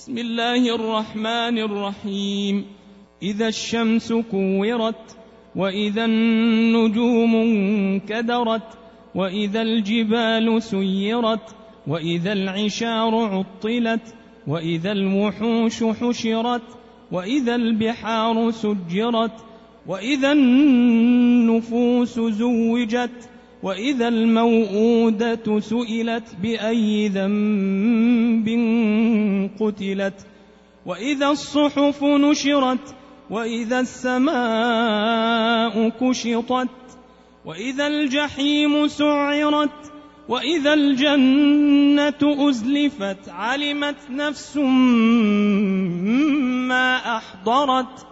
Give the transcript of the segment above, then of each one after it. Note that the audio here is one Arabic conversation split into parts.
بسم الله الرحمن الرحيم. إذا الشمس كورت وإذا النجوم انكدرت وإذا الجبال سيرت وإذا العشار عطلت وإذا الوحوش حشرت وإذا البحار سجرت وإذا النفوس زوجت وإذا الموءودة سئلت بأي ذنب قتلت وإذا الصحف نشرت وإذا السماء كشطت وإذا الجحيم سعرت وإذا الجنة أزلفت علمت نفس ما أحضرت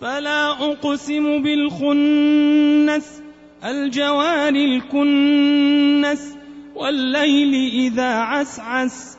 فلا أقسم بالخنس الجوار الكنس والليل إذا عسعس